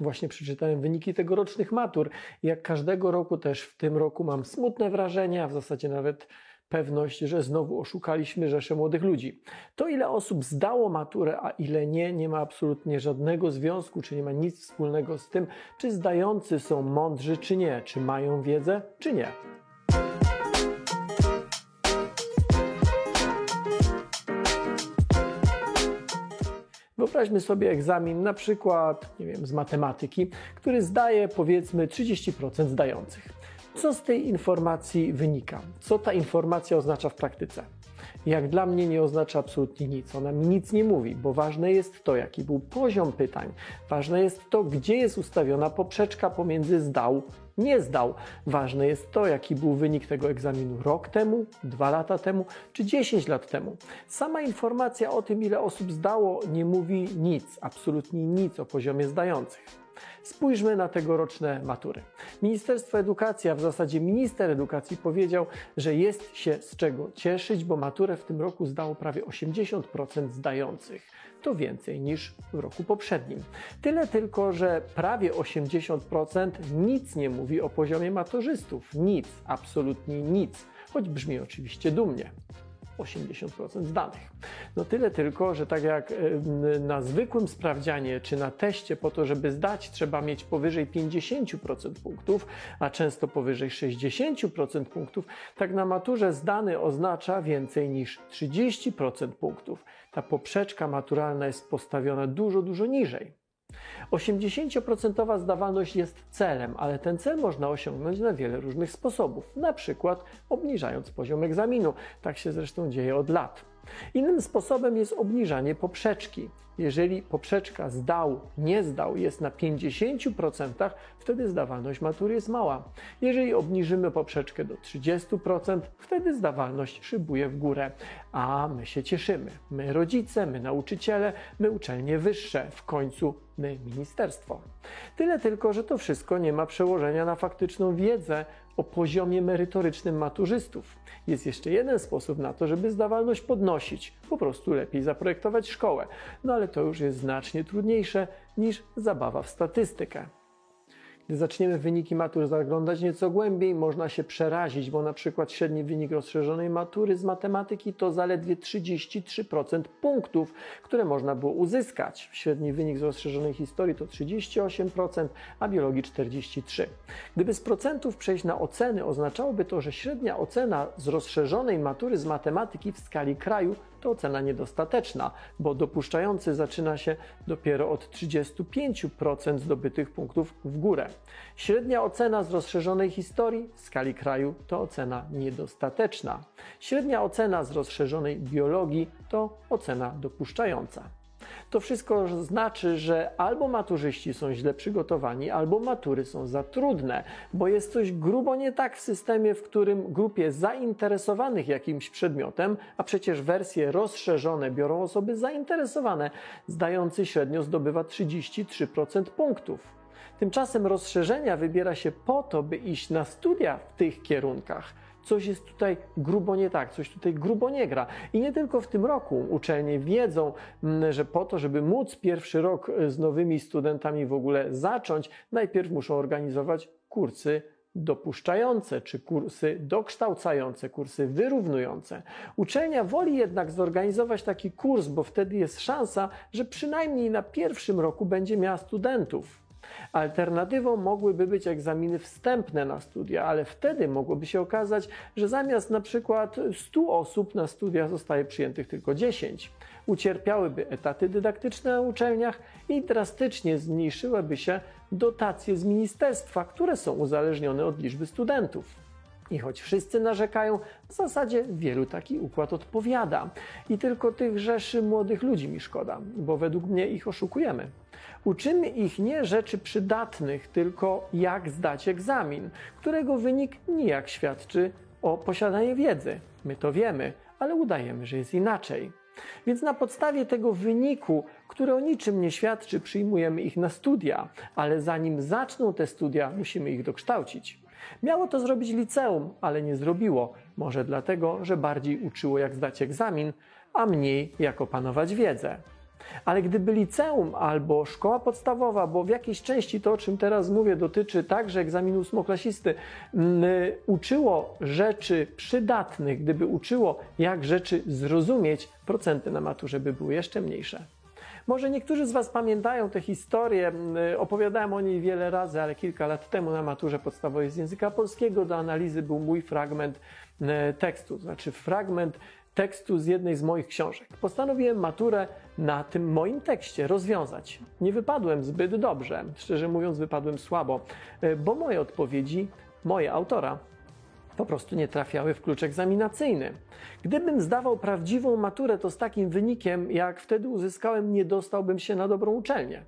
Właśnie przeczytałem wyniki tegorocznych matur. Jak każdego roku też w tym roku mam smutne wrażenie, a w zasadzie nawet pewność, że znowu oszukaliśmy rzeszę młodych ludzi. To, ile osób zdało maturę, a ile nie, nie ma absolutnie żadnego związku, czy nie ma nic wspólnego z tym, czy zdający są mądrzy, czy nie, czy mają wiedzę, czy nie. Wyobraźmy sobie egzamin na przykład, nie wiem, z matematyki, który zdaje powiedzmy 30% zdających. Co z tej informacji wynika? Co ta informacja oznacza w praktyce? Jak dla mnie nie oznacza absolutnie nic. Ona mi nic nie mówi, bo ważne jest to, jaki był poziom pytań. Ważne jest to, gdzie jest ustawiona poprzeczka pomiędzy zdał, nie zdał. Ważne jest to, jaki był wynik tego egzaminu rok temu, dwa lata temu czy dziesięć lat temu. Sama informacja o tym, ile osób zdało, nie mówi nic, absolutnie nic o poziomie zdających. Spójrzmy na tegoroczne matury. Ministerstwo Edukacji, a w zasadzie minister edukacji powiedział, że jest się z czego cieszyć, bo maturę w tym roku zdało prawie 80% zdających. To więcej niż w roku poprzednim. Tyle tylko, że prawie 80% nic nie mówi o poziomie maturzystów. Nic, absolutnie nic. Choć brzmi oczywiście dumnie. 80% zdanych. No tyle tylko, że tak jak na zwykłym sprawdzianie czy na teście po to, żeby zdać, trzeba mieć powyżej 50% punktów, a często powyżej 60% punktów, tak na maturze zdany oznacza więcej niż 30% punktów. Ta poprzeczka maturalna jest postawiona dużo, dużo niżej. 80% zdawalność jest celem, ale ten cel można osiągnąć na wiele różnych sposobów, na przykład obniżając poziom egzaminu. Tak się zresztą dzieje od lat. Innym sposobem jest obniżanie poprzeczki. Jeżeli poprzeczka zdał, nie zdał jest na 50%, wtedy zdawalność matury jest mała. Jeżeli obniżymy poprzeczkę do 30%, wtedy zdawalność szybuje w górę. A my się cieszymy. My rodzice, my nauczyciele, my uczelnie wyższe, w końcu my ministerstwo. Tyle tylko, że to wszystko nie ma przełożenia na faktyczną wiedzę o poziomie merytorycznym maturzystów. Jest jeszcze jeden sposób na to, żeby zdawalność podnosić. Po prostu lepiej zaprojektować szkołę. No ale to już jest znacznie trudniejsze niż zabawa w statystykę. Gdy zaczniemy wyniki matur zaglądać nieco głębiej, można się przerazić, bo na przykład średni wynik rozszerzonej matury z matematyki to zaledwie 33% punktów, które można było uzyskać. Średni wynik z rozszerzonej historii to 38%, a biologii 43%. Gdyby z procentów przejść na oceny, oznaczałoby to, że średnia ocena z rozszerzonej matury z matematyki w skali kraju to ocena niedostateczna, bo dopuszczający zaczyna się dopiero od 35% zdobytych punktów w górę. Średnia ocena z rozszerzonej historii w skali kraju to ocena niedostateczna. Średnia ocena z rozszerzonej biologii to ocena dopuszczająca. To wszystko znaczy, że albo maturzyści są źle przygotowani, albo matury są za trudne, bo jest coś grubo nie tak w systemie, w którym grupie zainteresowanych jakimś przedmiotem, a przecież wersje rozszerzone biorą osoby zainteresowane, zdający średnio zdobywa 33% punktów. Tymczasem rozszerzenia wybiera się po to, by iść na studia w tych kierunkach. Coś jest tutaj grubo nie tak, coś tutaj grubo nie gra. I nie tylko w tym roku uczelnie wiedzą, mm, że po to, żeby móc pierwszy rok z nowymi studentami w ogóle zacząć, najpierw muszą organizować kursy dopuszczające, czy kursy dokształcające, kursy wyrównujące. Uczelnia woli jednak zorganizować taki kurs, bo wtedy jest szansa, że przynajmniej na pierwszym roku będzie miała studentów. Alternatywą mogłyby być egzaminy wstępne na studia, ale wtedy mogłoby się okazać, że zamiast na przykład 100 osób na studia zostaje przyjętych tylko 10. Ucierpiałyby etaty dydaktyczne na uczelniach i drastycznie zmniejszyłyby się dotacje z ministerstwa, które są uzależnione od liczby studentów. I choć wszyscy narzekają, w zasadzie wielu taki układ odpowiada. I tylko tych rzeszy młodych ludzi mi szkoda, bo według mnie ich oszukujemy. Uczymy ich nie rzeczy przydatnych, tylko jak zdać egzamin, którego wynik nijak świadczy o posiadaniu wiedzy. My to wiemy, ale udajemy, że jest inaczej. Więc na podstawie tego wyniku, który o niczym nie świadczy, przyjmujemy ich na studia, ale zanim zaczną te studia, musimy ich dokształcić. Miało to zrobić liceum, ale nie zrobiło. Może dlatego, że bardziej uczyło jak zdać egzamin, a mniej jak opanować wiedzę. Ale gdyby liceum albo szkoła podstawowa, bo w jakiejś części to, o czym teraz mówię, dotyczy także egzaminu ósmoklasisty, m, uczyło rzeczy przydatnych, gdyby uczyło, jak rzeczy zrozumieć, procenty na maturze by były jeszcze mniejsze. Może niektórzy z Was pamiętają tę historię, m, opowiadałem o niej wiele razy, ale kilka lat temu na maturze podstawowej z języka polskiego do analizy był mój fragment m, tekstu, to znaczy fragment tekstu z jednej z moich książek. Postanowiłem maturę na tym moim tekście rozwiązać. Nie wypadłem zbyt dobrze, szczerze mówiąc, wypadłem słabo, e, bo moje odpowiedzi, moje autora, po prostu nie trafiały w klucz egzaminacyjny. Gdybym zdawał prawdziwą maturę, to z takim wynikiem, jak wtedy uzyskałem, nie dostałbym się na dobrą uczelnię.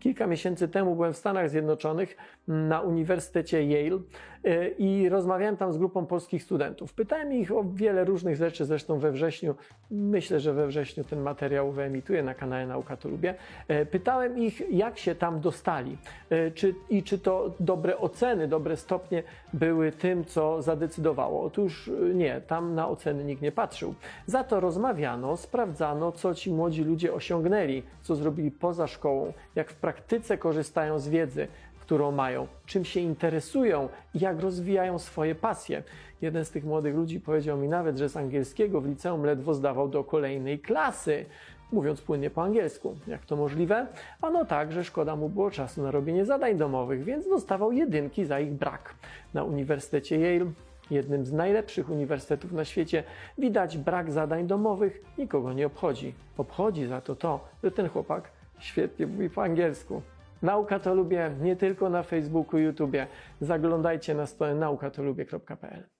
Kilka miesięcy temu byłem w Stanach Zjednoczonych na Uniwersytecie Yale e, i rozmawiałem tam z grupą polskich studentów. Pytałem ich o wiele różnych rzeczy, zresztą we wrześniu, myślę, że we wrześniu ten materiał wyemituję na kanale Nauka to Lubię. E, Pytałem ich, jak się tam dostali e, czy, i czy to dobre oceny, dobre stopnie były tym, co zadecydowało. Otóż nie, tam na oceny nikt nie patrzył. Za to rozmawiano, sprawdzano, co ci młodzi ludzie osiągnęli, co zrobili poza szkołą, jak w praktyce korzystają z wiedzy, którą mają, czym się interesują i jak rozwijają swoje pasje. Jeden z tych młodych ludzi powiedział mi nawet, że z angielskiego w liceum ledwo zdawał do kolejnej klasy, mówiąc płynnie po angielsku. Jak to możliwe? Ano tak, że szkoda mu było czasu na robienie zadań domowych, więc dostawał jedynki za ich brak. Na Uniwersytecie Yale jednym z najlepszych uniwersytetów na świecie, widać brak zadań domowych, nikogo nie obchodzi. Obchodzi za to to, że ten chłopak świetnie mówi po angielsku. Nauka to lubię nie tylko na Facebooku, YouTubie. Zaglądajcie na stronę naukatolubię.pl.